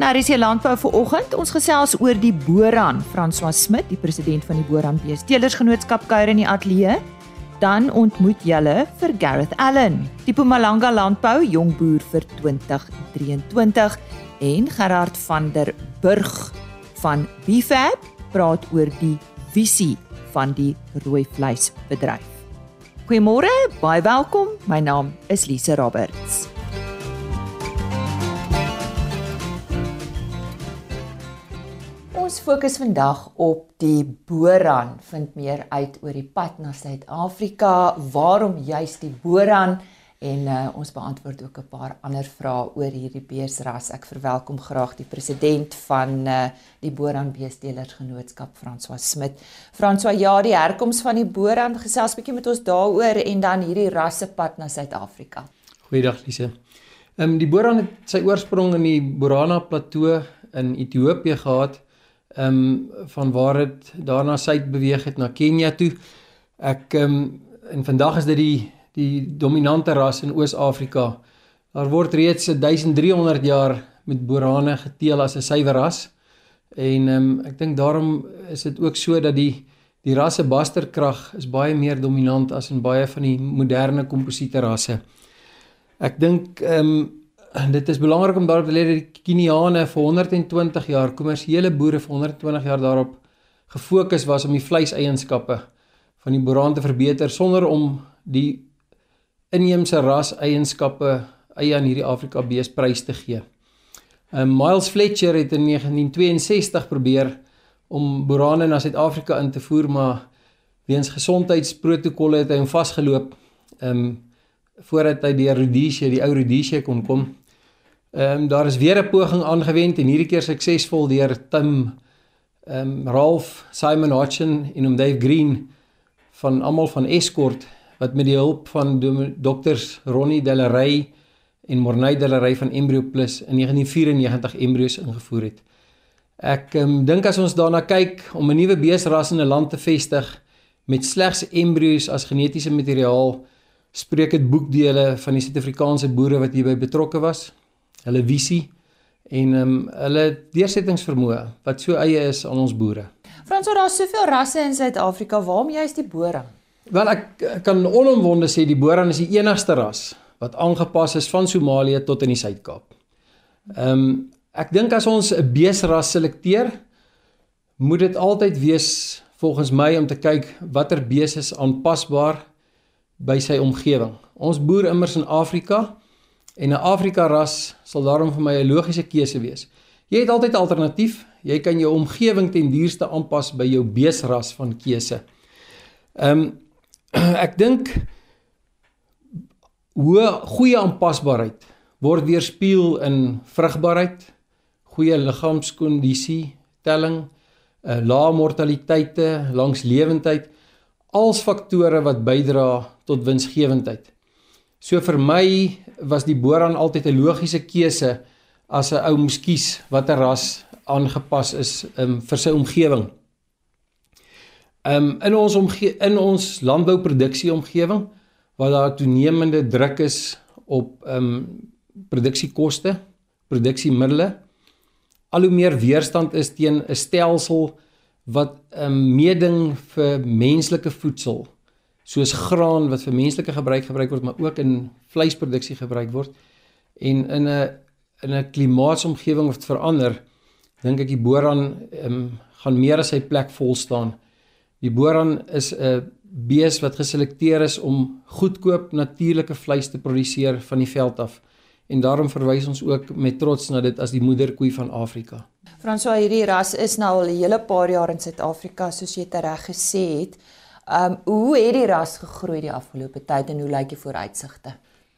En daar is hier landbou vir oggend. Ons gesels oor die Boran. François Smit, die president van die Boran Beesteelersgenootskap kuier in die ateljee. Dan ontmoet julle vir Gareth Allen, die Mpumalanga landbou jongboer vir 2023 en Gerard van der Burg van Bifab praat oor die visie van die rooi vleisbedryf. Goeiemôre, baie welkom. My naam is Lise Roberts. Ons fokus vandag op die Boran, vind meer uit oor die pad na Suid-Afrika, waarom juis die Boran en uh, ons beantwoord ook 'n paar ander vrae oor hierdie beesras. Ek verwelkom graag die president van uh, die Boran Beesteelersgenootskap, François Smit. François, ja, die herkoms van die Boran, gesels bietjie met ons daaroor en dan hierdie rassepad na Suid-Afrika. Goeiedag Lise. Ehm um, die Boran het sy oorsprong in die Borana Plateau in Ethiopië gehad ehm um, van waar dit daarna suid beweeg het na Kenia toe. Ek ehm um, en vandag is dit die die dominante ras in Oos-Afrika. Daar word reeds 1300 jaar met borane geteel as 'n suiwer ras. En ehm um, ek dink daarom is dit ook so dat die die rasse basterkrag is baie meer dominant as in baie van die moderne komposiete rasse. Ek dink ehm um, dit is belangrik om daarop te let dat die Keniane vir 120 jaar kommersiële boere vir 120 jaar daarop gefokus was om die vleiseienskappe van die boeraan te verbeter sonder om die inheemse ras eienskappe eie aan hierdie Afrika bees prys te gee. Um, Miles Fletcher het in 1962 probeer om boerane na Suid-Afrika in te voer maar weens gesondheidsprotokolle het hy hom vasgeloop. Um, voordat hy die Rhodesia, die ou Rhodesia kon kom. Ehm um, daar is weer 'n poging aangewend en hierdie keer suksesvol deur Tim ehm um, Ralph Simon Hodgson en om Dave Green van almal van Escort wat met die hulp van dokters Ronnie Delarey en Morney Delarey van Embryo Plus in 1994 embryos ingevoer het. Ek um, dink as ons daarna kyk om 'n nuwe beesras in 'n land te vestig met slegs embryos as genetiese materiaal, spreek dit boekdele van die Suid-Afrikaanse boere wat hierby betrokke was hulle visie en ehm um, hulle deursettingsvermoë wat so eie is aan ons boere. Franso, daar's soveel rasse in Suid-Afrika, waarom juist die boere? Wel ek, ek kan onomwonde sê die boeran is die enigste ras wat aangepas is van Somalië tot in die Suid-Kaap. Ehm um, ek dink as ons 'n beesras selekteer, moet dit altyd wees volgens my om te kyk watter bees is aanpasbaar by sy omgewing. Ons boer immers in Afrika En 'n Afrika ras sal daarom vir my 'n logiese keuse wees. Jy het altyd alternatief. Jy kan jou omgewing ten duurste aanpas by jou beesras van keuse. Ehm um, ek dink hoe goeie aanpasbaarheid word weerspieël in vrugbaarheid, goeie liggaamskondisie, telling, uh, eh, lae mortaliteite, langs lewendheid, als faktore wat bydra tot winsgewendheid. So vir my was die boran altyd 'n logiese keuse as 'n ou moes kies watter ras aangepas is um, vir sy omgewing. Um in ons omge in ons landbouproduksie omgewing waar daar toenemende druk is op um produksiekoste, produksiemiddels, al hoe meer weerstand is teen 'n stelsel wat um, meeding vir menslike voedsel soos graan wat vir menslike gebruik gebruik word, maar ook in vleisproduksie gebruik word. En in 'n in 'n klimaatsomgewing wat verander, dink ek die boran um, gaan meer as sy plek vol staan. Die boran is 'n bees wat geselekteer is om goedkoop natuurlike vleis te produseer van die veld af. En daarom verwys ons ook met trots na dit as die moederkoei van Afrika. François, hierdie ras is nou al 'n hele paar jaar in Suid-Afrika, soos jy reg gesê het. Ehm um, hoe het die ras gegroei die afgelope tyd en hoe lyk die vooruitsigte?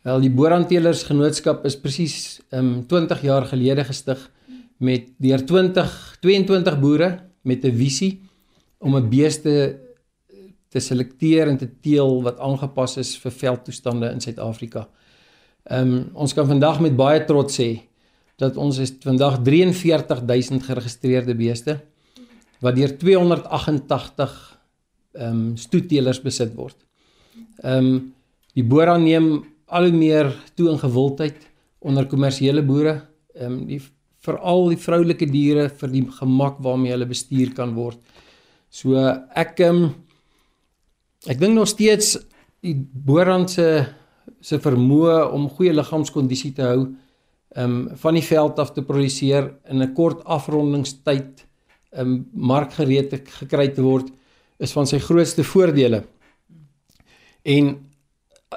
Wel, die Boeranteelers Genootskap is presies ehm um, 20 jaar gelede gestig met deur 20 22 boere met 'n visie om 'n beeste te selekteer en te teel wat aangepas is vir veldtoestande in Suid-Afrika. Ehm um, ons kan vandag met baie trots sê dat ons is vandag 43000 geregistreerde beeste wat deur 288 ehm um, stoetteelers besit word. Ehm um, die boere neem al hoe meer toe in gewildheid onder kommersiële boere. Ehm um, die vir al die vroulike diere vir die gemak waarmee hulle bestuur kan word. So ek um, ek dink nog steeds die boerrand se se vermoë om goeie liggaamskondisie te hou um van die veld af te produseer in 'n kort afrondingstyd um markgereed gekry te word is van sy grootste voordele. En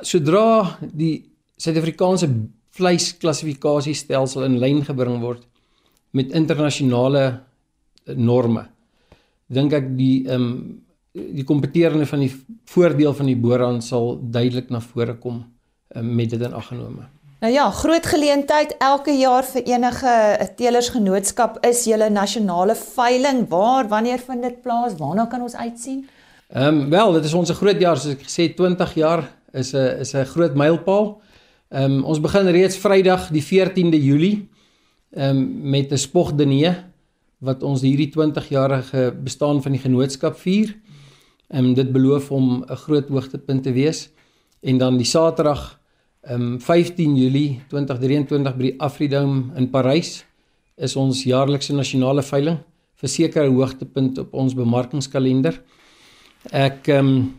sodra die Suid-Afrikaanse vleisklassifikasiestelsel in lyn gebring word met internasionale norme, dink ek die um die kompeterende van die voordeel van die boeraan sal duidelik na vore kom um, met dit in ag genome. Nou ja, groot geleentheid elke jaar vir enige teelersgenootskap is julle nasionale veiling. Waar wanneer vind dit plaas? Waarna kan ons uitsien? Ehm um, wel, dit is ons groot jaar soos ek gesê 20 jaar is 'n is 'n groot mylpaal. Ehm um, ons begin reeds Vrydag die 14de Julie ehm um, met 'n spogdiner wat ons hierdie 20 jarige bestaan van die genootskap vier. Ehm um, dit beloof om 'n groot hoogtepunt te wees. En dan die Saterdag um, 15 Julie 2023 by die Afridome in Parys is ons jaarlikse nasionale veiling vir sekere hoogtepunt op ons bemarkingskalender. Ek um,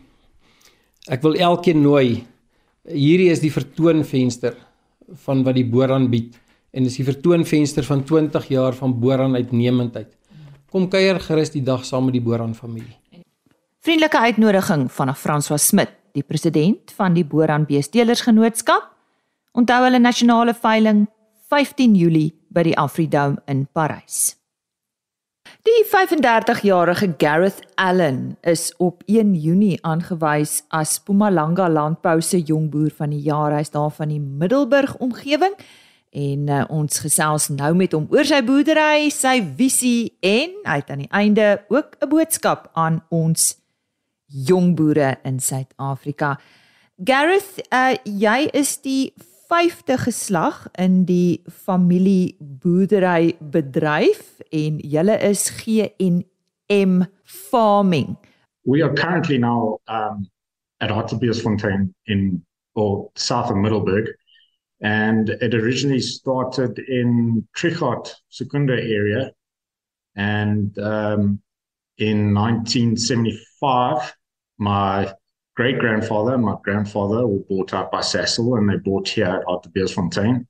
ek wil elkeen nooi. Hierdie is die vertoonvenster van wat die Boran bied en dis die vertoonvenster van 20 jaar van Boran uitnemendheid. Kom kuier gerus die dag saam met die Boran familie. Vriendelike uitnodiging van François Smit, die president van die Boran Beestelersgenootskap. Onthou hulle nasionale veiling 15 Julie by die Afridome in Parys. Die 35-jarige Gareth Allen is op 1 Junie aangewys as Mpumalanga Landbou se jongboer van die jaar. Hy's daar van die Middelburg omgewing en uh, ons gesels nou met hom oor sy boerdery, sy visie en hy het aan die einde ook 'n boodskap aan ons jong boere in Suid-Afrika. Gareth, uh, jy is die vyfde geslag in die familie boerdery bedryf en julle is G&M farming. We are currently now um, at Hartbeesfontein in or south of Middelburg and it originally started in Trichard Secunda area and um, in 1975 my great grandfather and my grandfather were bought out by Cecil and they bought here at the Beersfontein.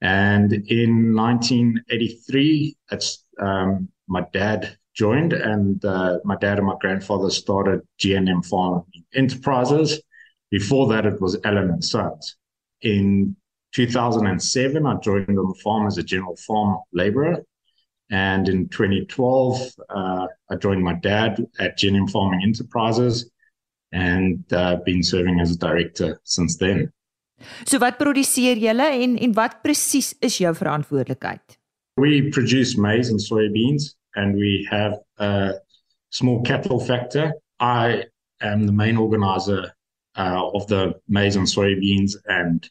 And in 1983, it's, um, my dad joined, and uh, my dad and my grandfather started GNM Farm Enterprises. Before that, it was Allen and Sons. In 2007, I joined on the farm as a general farm laborer. And in 2012, uh, I joined my dad at GNM Farming Enterprises and uh, been serving as a director since then. So wat produseer julle en en wat presies is jou verantwoordelikheid? We produce maize and soybeans and we have a small cattle factor. I am the main organizer uh, of the maize and soybeans and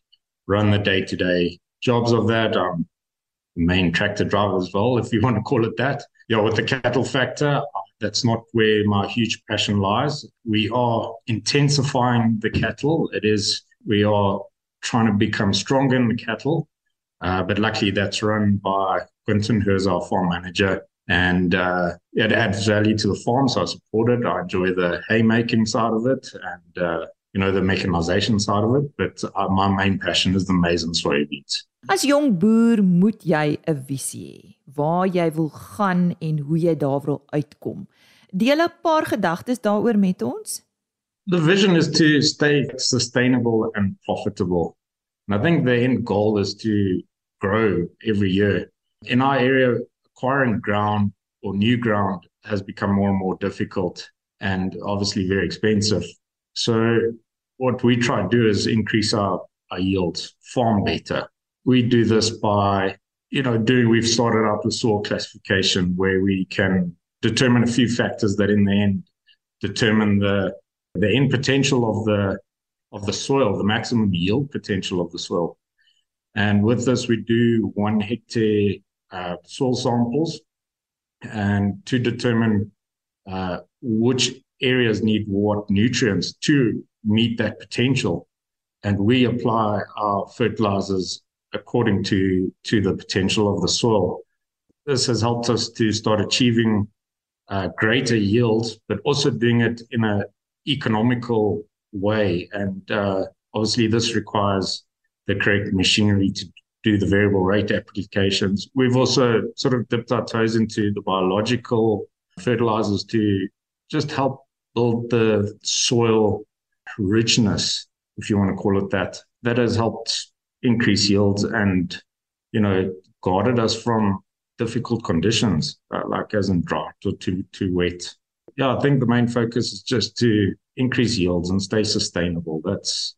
run the day-to-day jobs of that. I'm main tractor driver as well, if you want to call it that. Yeah, with the cattle factor, that's not where my huge passion lies. We are intensifying the cattle. It is, we are trying to become stronger in the cattle. Uh, but luckily, that's run by Quentin, who is our farm manager. And uh, it adds value to the farm, so I support it. I enjoy the haymaking side of it and, uh, you know, the mechanization side of it. But uh, my main passion is the maize and soybeans. As jong boer moet jy 'n visie hê waar jy wil gaan en hoe jy daar wil uitkom. Deel 'n paar gedagtes daaroor met ons. The vision is to stay sustainable and profitable. And I think the end goal is to grow every year. In our area, acquiring ground or new ground has become more and more difficult and obviously very expensive. So what we try to do is increase our, our yields, farm better. We do this by you know doing we've started out with soil classification where we can determine a few factors that in the end determine the the end potential of the of the soil the maximum yield potential of the soil. And with this we do one hectare uh, soil samples and to determine uh, which areas need what nutrients to meet that potential. And we apply our fertilizers according to to the potential of the soil. this has helped us to start achieving uh, greater yields, but also doing it in a economical way. And uh, obviously, this requires the correct machinery to do the variable rate applications. We've also sort of dipped our toes into the biological fertilizers to just help build the soil richness, if you want to call it that. That has helped increase yields and, you know, guarded us from difficult conditions, uh, like as in drought or too too wet. Yeah, I think the main focus is just to increase yields and stay sustainable. That's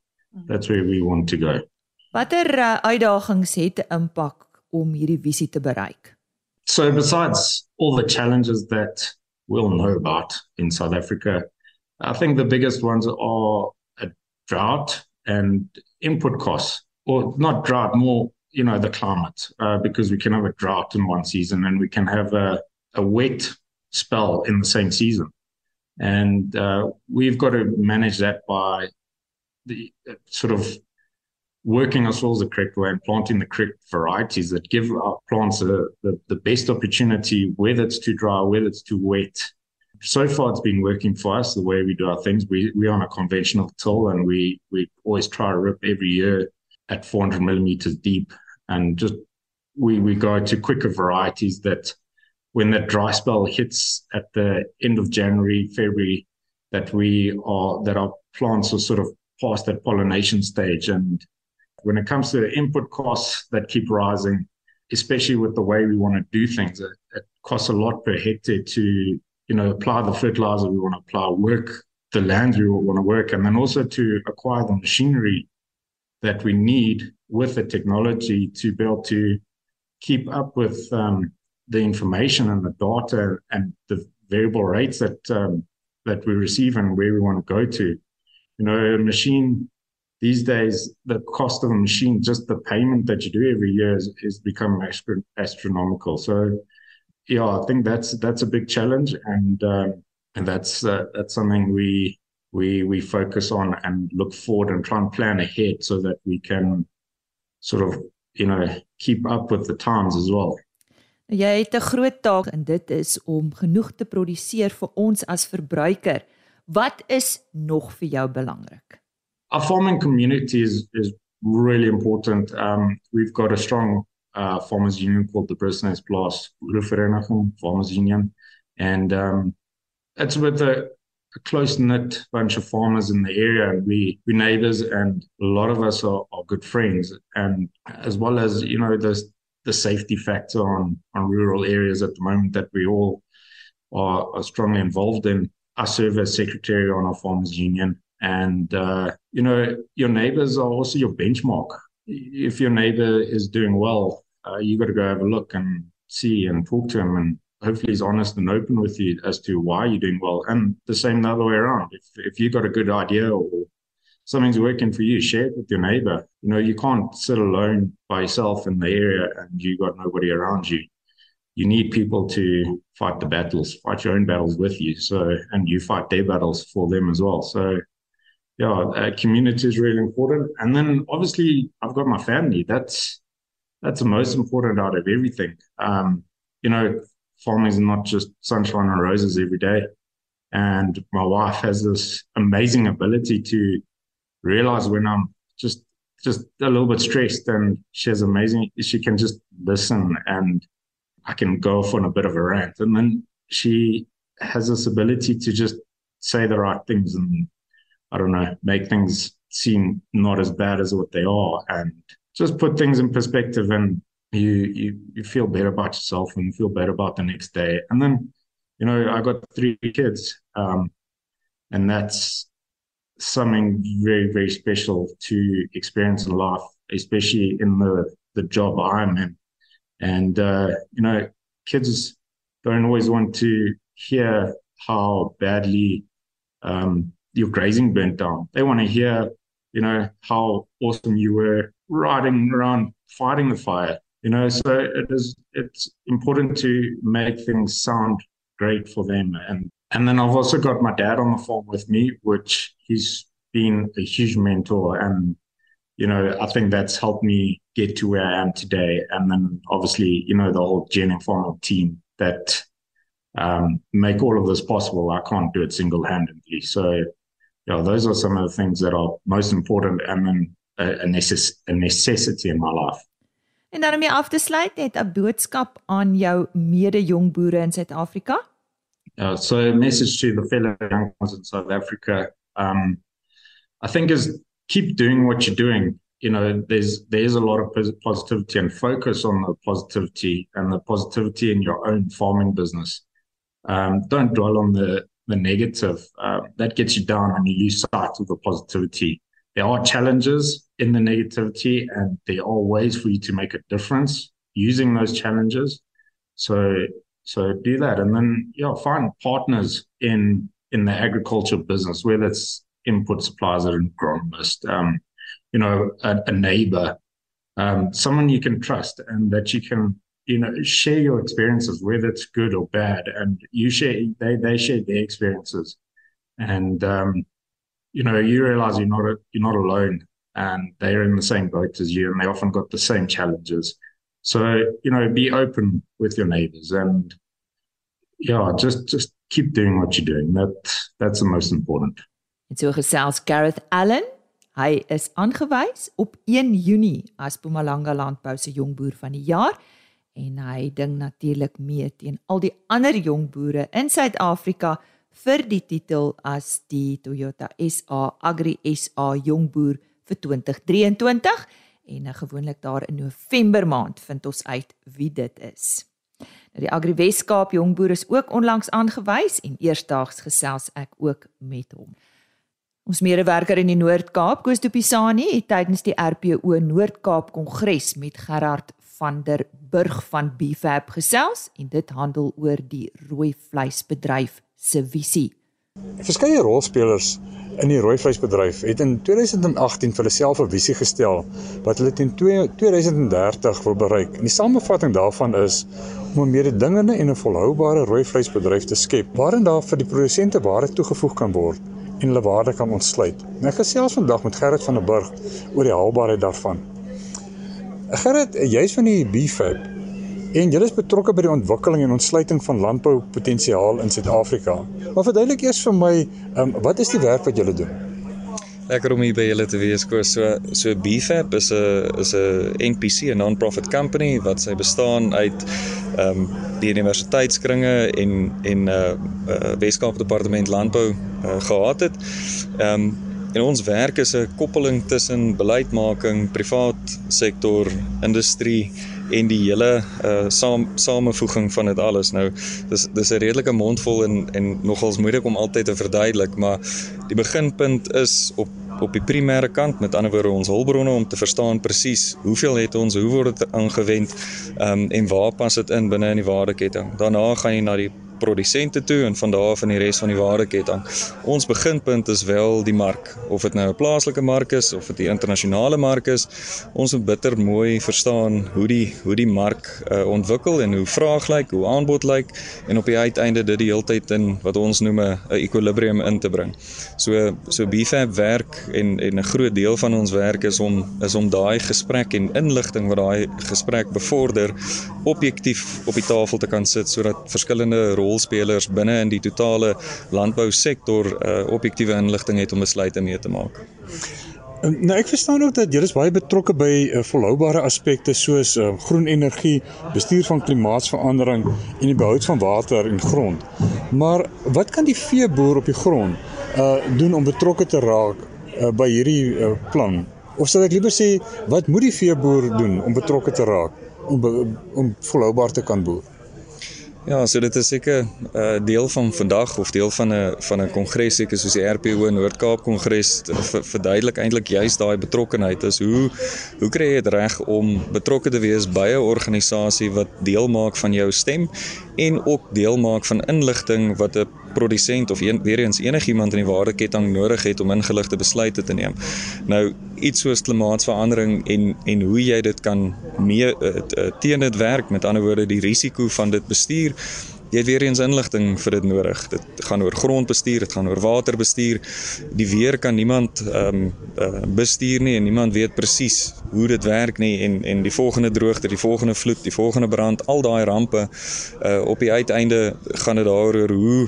that's where we want to go. Watter uh, uitdagings het 'n impak om hierdie visie te bereik? So besides all the challenges that we'll know about in South Africa, I think the biggest ones are a drought and input costs, or not drought, more you know the climate uh, because we can have a drought in one season and we can have a, a wet spell in the same season. And uh, we've got to manage that by the uh, sort of working our soils the correct way and planting the correct varieties that give our plants the, the, the best opportunity whether it's too dry whether it's too wet. So far it's been working for us the way we do our things. We, we're on a conventional till and we, we always try to rip every year at 400 millimeters deep and just we we go to quicker varieties that when that dry spell hits at the end of January, February, that we are that our plants are sort of past that pollination stage. And when it comes to the input costs that keep rising, especially with the way we want to do things, it, it costs a lot per hectare to you know apply the fertilizer we want to apply, work the land we want to work, and then also to acquire the machinery that we need with the technology to be able to keep up with um, the information and the data and the variable rates that um, that we receive and where we want to go to. You know, a machine these days, the cost of a machine, just the payment that you do every year, is, is become astronomical. So, yeah, I think that's that's a big challenge, and um, and that's uh, that's something we we we focus on and look forward and try and plan ahead so that we can sort of you know keep up with the times as well. Jy het 'n groot taak en dit is om genoeg te produseer vir ons as verbruiker. Wat is nog vir jou belangrik? Our farming community is is really important. Um we've got a strong uh farmers union called the Business Plus Vereniging Farmers Union and um it's with a a close knit bunch of farmers in the area. And we we neighbors and a lot of us are, are good friends. And as well as you know the the safety factor on on rural areas at the moment that we all are, are strongly involved in. I serve as secretary on our farmers union. And uh, you know your neighbors are also your benchmark. If your neighbor is doing well uh, you got to go have a look and see and talk to him and hopefully he's honest and open with you as to why you're doing well. And the same the other way around. If if you've got a good idea or something's working for you, share it with your neighbor. You know, you can't sit alone by yourself in the area and you got nobody around you. You need people to fight the battles, fight your own battles with you. So, and you fight their battles for them as well. So, yeah, community is really important. And then obviously, I've got my family. That's that's the most important out of everything. Um, you know, farming is not just sunshine and roses every day. And my wife has this amazing ability to realize when I'm just just a little bit stressed and she has amazing she can just listen and I can go off on a bit of a rant. And then she has this ability to just say the right things and I don't know, make things seem not as bad as what they are and just put things in perspective and you you you feel better about yourself and you feel better about the next day. And then, you know, I got three kids, um, and that's something very very special to experience in life, especially in the the job I'm in. And uh, you know, kids don't always want to hear how badly um, your grazing burnt down. They want to hear, you know, how awesome you were riding around fighting the fire you know so it is it's important to make things sound great for them and and then i've also got my dad on the phone with me which he's been a huge mentor and you know, I think that's helped me get to where I am today. And then obviously, you know, the whole Gen Farming team that um, make all of this possible. I can't do it single handedly. So, yeah, those are some of the things that are most important and then a, a, necess- a necessity in my life. En dan om jy af te sluit, net 'n boodskap aan jou mede-jong boere in Suid-Afrika. Uh, so a message to the fellow young ones in South Africa, um, I think is keep doing what you're doing. You know, there's there's a lot of positivity and focus on the positivity and the positivity in your own farming business. Um, don't dwell on the the negative. Uh, that gets you down, and you lose sight of the positivity. There are challenges in the negativity, and there are ways for you to make a difference using those challenges. So so do that, and then yeah, find partners in in the agriculture business, whether it's input suppliers or agronomist, um, you know, a, a neighbor, um, someone you can trust and that you can, you know, share your experiences, whether it's good or bad, and you share, they they share their experiences, and um, you know, you realize you're not a, you're not alone, and they're in the same boat as you, and they often got the same challenges. So you know, be open with your neighbors, and yeah, just just keep doing what you're doing. That that's the most important. En so gesels Gareth Allen. Hy is aangewys op 1 Junie as Mpumalanga Landbou se jong boer van die jaar en hy ding natuurlik mee teen al die ander jong boere in Suid-Afrika vir die titel as die Toyota SA Agri SA jong boer vir 2023 en gewoonlik daar in November maand vind ons uit wie dit is. Nou die Agri Weskaap jong boer is ook onlangs aangewys en eersdaags gesels ek ook met hom. Ons medewerker in die Noord-Kaap, Koos de Pisani, het tydens die RPO Noord-Kaap Kongres met Gerard van der Burg van Bfab gesels en dit handel oor die rooi vleisbedryf se visie. Verskeie rolspelers in die rooi vleisbedryf het in 2018 vir hulle self 'n visie gestel wat hulle teen 2030 wil bereik. En die samevatting daarvan is om 'n mededingende en 'n volhoubare rooi vleisbedryf te skep waarin daar vir die produsente waarde toegevoeg kan word en hulle waarde kan ontsluit. Ek gesels vandag met Gerrit van der Burg oor die haalbaarheid daarvan. Gerrit, jy's van die BFAP en jy is betrokke by die ontwikkeling en ontsluiting van landboupotensiaal in Suid-Afrika. Maar verduidelik eers vir my, um, wat is die werk wat julle doen? Lekker om hier by julle te wees, Koos. So so BFAP is 'n is 'n NPC, 'n non-profit company wat sy bestaan uit ehm um, die universiteitskringe en en uh, uh, Weskaap Departement Landbou uh, gehad het. Ehm um, en ons werk is 'n koppeling tussen beleidsmaking, privaat sektor, industrie en die hele uh saam samevoeging van dit alles. Nou dis dis 'n redelike mondvol en en nogals moeilik om altyd te verduidelik, maar die beginpunt is op op die primêre kant, met ander woorde ons hulpbronne om te verstaan presies hoeveel het ons, hoe word dit aangewend, um, en waar pas dit in binne in die waardeketting. Daarna gaan jy na die produsente toe en van daar af in die res van die waardeketting. Ons beginpunt is wel die mark, of dit nou 'n plaaslike mark is of dit 'n internasionale mark is. Ons moet bitter mooi verstaan hoe die hoe die mark uh, ontwikkel en hoe vraag lyk, hoe aanbod lyk en op die uiteinde dit die heeltyd in wat ons noem 'n equilibrium in te bring. So so BFAB werk en en 'n groot deel van ons werk is om is om daai gesprek en inligting wat daai gesprek bevorder objektief op die tafel te kan sit sodat verskillende rolspelers binne in die totale landbousektor uh, objektiewe inligting het om besluite mee te maak. Ehm, nou ek verstaan ook dat julle is baie betrokke by uh, volhoubare aspekte soos uh, groen energie, bestuur van klimaatsverandering en die behoud van water en grond. Maar wat kan die veeboer op die grond uh doen om betrokke te raak uh, by hierdie uh, plan? Of sou ek liewer sê wat moet die veeboer doen om betrokke te raak om om volhoubaar te kan boer? Ja, so dit is seker 'n uh, eh, deel van vandag of deel van 'n van 'n kongres seker soos die RPO Noord-Kaap Kongres verduidelik eintlik juist daai betrokkenheid is. Hoe hoe kry jy dit reg om betrokke te wees by 'n organisasie wat deel maak van jou stem en ook deel maak van inligting wat 'n produsent of een, weer eens enigiemand in die waardeketting nodig het om ingeligte besluite te neem. Nou iets soos klimaatsverandering en en hoe jy dit kan mee uh, teen dit werk met ander woorde die risiko van dit bestuur jy het weer eens inligting vir dit nodig. Dit gaan oor grondbestuur, dit gaan oor waterbestuur. Die weer kan niemand ehm um, uh, bestuur nie en niemand weet presies hoe dit werk nie en en die volgende droogte, die volgende vloed, die volgende brand, al daai rampe uh op die uiteinde gaan dit daaroor hoe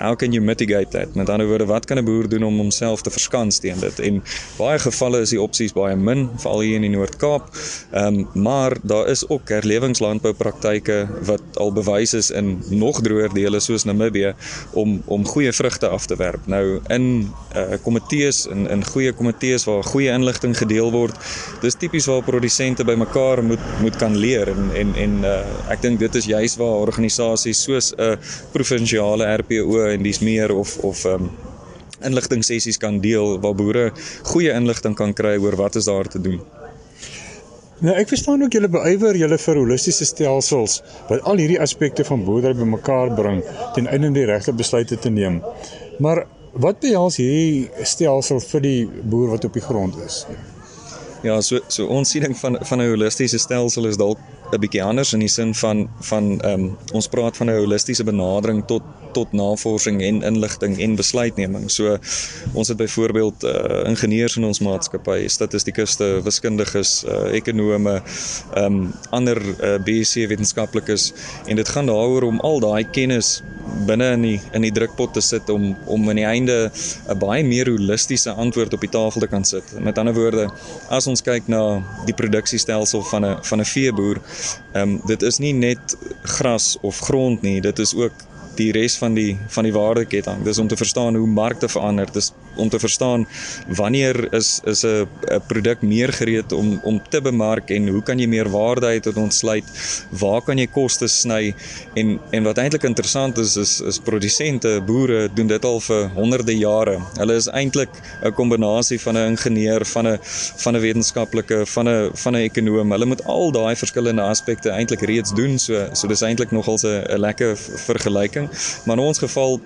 how can you mitigate that? Met ander woorde, wat kan 'n boer doen om homself te verskans teen dit? En baie gevalle is die opsies baie min, veral hier in die Noord-Kaap. Ehm um, maar daar is ook herlewingslandboupraktyke wat al bewys is in nog droër dele soos Namibië om om goeie vrugte af te werp. Nou in uh komitees in in goeie komitees waar goeie inligting gedeel word. Dis tipies waar produsente bymekaar moet moet kan leer en en en uh ek dink dit is juis waar organisasies soos 'n uh, provinsiale RPO en dis meer of of um inligting sessies kan deel waar boere goeie inligting kan kry oor wat is daar te doen. Nou ek verstaan ook julle beywer julle vir holistiese stelsels wat al hierdie aspekte van boerdery bymekaar bring ten einde die regte besluite te neem. Maar wat behels hierdie stelsel vir die boer wat op die grond is? So so ons siening van van 'n holistiese stelsel is dalk 'n bietjie anders in die sin van van ehm um, ons praat van 'n holistiese benadering tot tot navorsing en inligting en besluitneming. So ons het byvoorbeeld uh, ingenieurs in ons maatskappy, statistikuste, wiskundiges, uh, ekonome, ehm um, ander uh, BSc wetenskaplikes en dit gaan daaroor om al daai kennis binne in die in die drukpot te sit om om aan die einde 'n baie meer holistiese antwoord op die tafel te kan sit. Met ander woorde, as ons kyk na die produksiestelsel van 'n van 'n veeboer, ehm um, dit is nie net gras of grond nie, dit is ook die res van die van die waardeketting. Dis om te verstaan hoe markte verander. Dis om te verstaan wanneer is is 'n 'n produk meer gereed om om te bemark en hoe kan jy meer waarde uit dit ontsluit? Waar kan jy kostes sny? En en wat eintlik interessant is is is produsente, boere doen dit al vir honderde jare. Hulle is eintlik 'n kombinasie van 'n ingenieur, van 'n van 'n wetenskaplike, van 'n van 'n ekonom. Hulle moet al daai verskillende aspekte eintlik reeds doen. So so dis eintlik nogal 'n lekker vergelyking maar in ons geval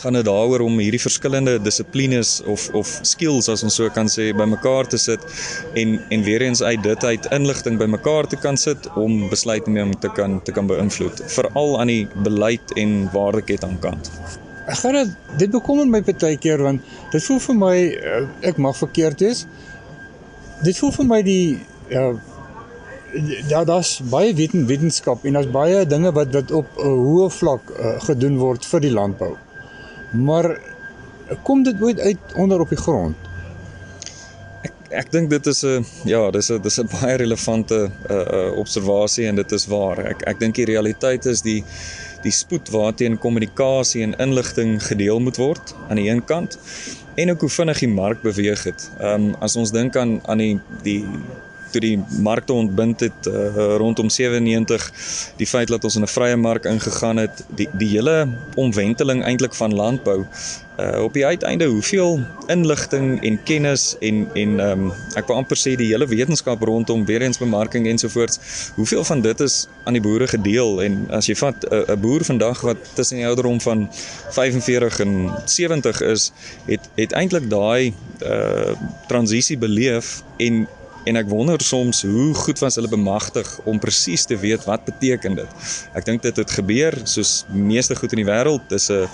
gaan dit daaroor om hierdie verskillende dissiplines of of skills as ons so kan sê bymekaar te sit en en weer eens uit dit uit inligting bymekaar te kan sit om besluitneming te kan te kan beïnvloed veral aan die beleid en waardeketting kant. Ek gaan dit dit bekommer my baie keer want dit voel vir my eh, ek mag verkeerd wees. Dit voel vir my die ja ja, daar's baie weten, wetenskap en daar's baie dinge wat wat op 'n hoë vlak uh, gedoen word vir die landbou. Maar kom dit ooit uit onder op die grond? Ek ek dink dit is 'n ja, dis 'n dis 'n baie relevante uh, uh, observasie en dit is waar. Ek ek dink die realiteit is die die spoed waarteen kommunikasie en inligting gedeel moet word aan die een kant en ook hoe vinnig die mark beweeg het. Ehm um, as ons dink aan aan die die toe die markte ontbind het uh, rondom 97 die feit dat ons in 'n vrye mark ingegaan het die die hele omwenteling eintlik van landbou uh, op die uiteinde hoeveel inligting en kennis en en um, ek wil amper sê die hele wetenskap rondom weer eens bemarking ensovoorts hoeveel van dit is aan die boere gedeel? En as jy vat 'n uh, boer vandag wat tussen die ouderdom van 45 en 70 is het het eintlik daai uh, transisie beleef en en ek wonder soms hoe goed was hulle bemagtig om presies te weet wat beteken dit. Ek dink dit het gebeur soos meeste goed in die wêreld. Dis 'n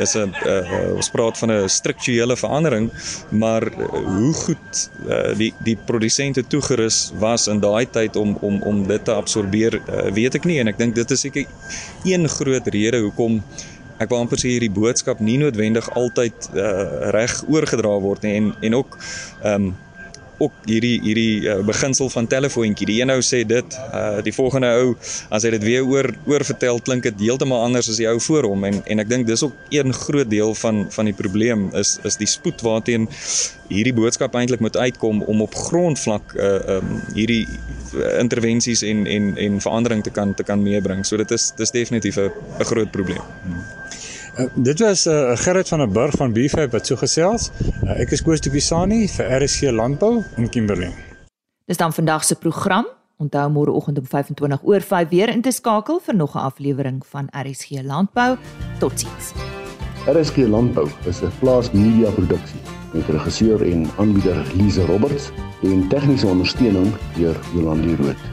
is 'n uh, ons praat van 'n strukturele verandering, maar uh, hoe goed uh, die die produsente toegerus was in daai tyd om om om dit te absorbeer, uh, weet ek nie en ek dink dit is seker een groot rede hoekom ek wou amper sê hierdie boodskap nie noodwendig altyd uh, reg oorgedra word nie en en ook ehm um, ook hierdie hierdie uh, beginsel van telefoontjie. Die een ou sê dit, uh, die volgende ou as hy dit weer oor oor vertel, klink dit heeltemal anders as die ou voor hom en en ek dink dis ook een groot deel van van die probleem is is die spoed waarteen hierdie boodskap eintlik moet uitkom om op grondvlak uh um hierdie intervensies en en en verandering te kan te kan meebring. So dit is dis definitief 'n 'n groot probleem. Hmm. Uh, dit was 'n uh, Gerrit van der Burg van Bfab wat so gesels. Uh, ek is Koos de Pisani vir RSG Landbou in Kimberley. Dis dan vandag se program. Onthou môreoggend om 25 oor 5 weer in te skakel vir nog 'n aflewering van RSG Landbou. Totsiens. RSG Landbou is 'n plaas media produksie met regisseur en aanbieder Lize Roberts en tegniese ondersteuning deur Jolande Rooi.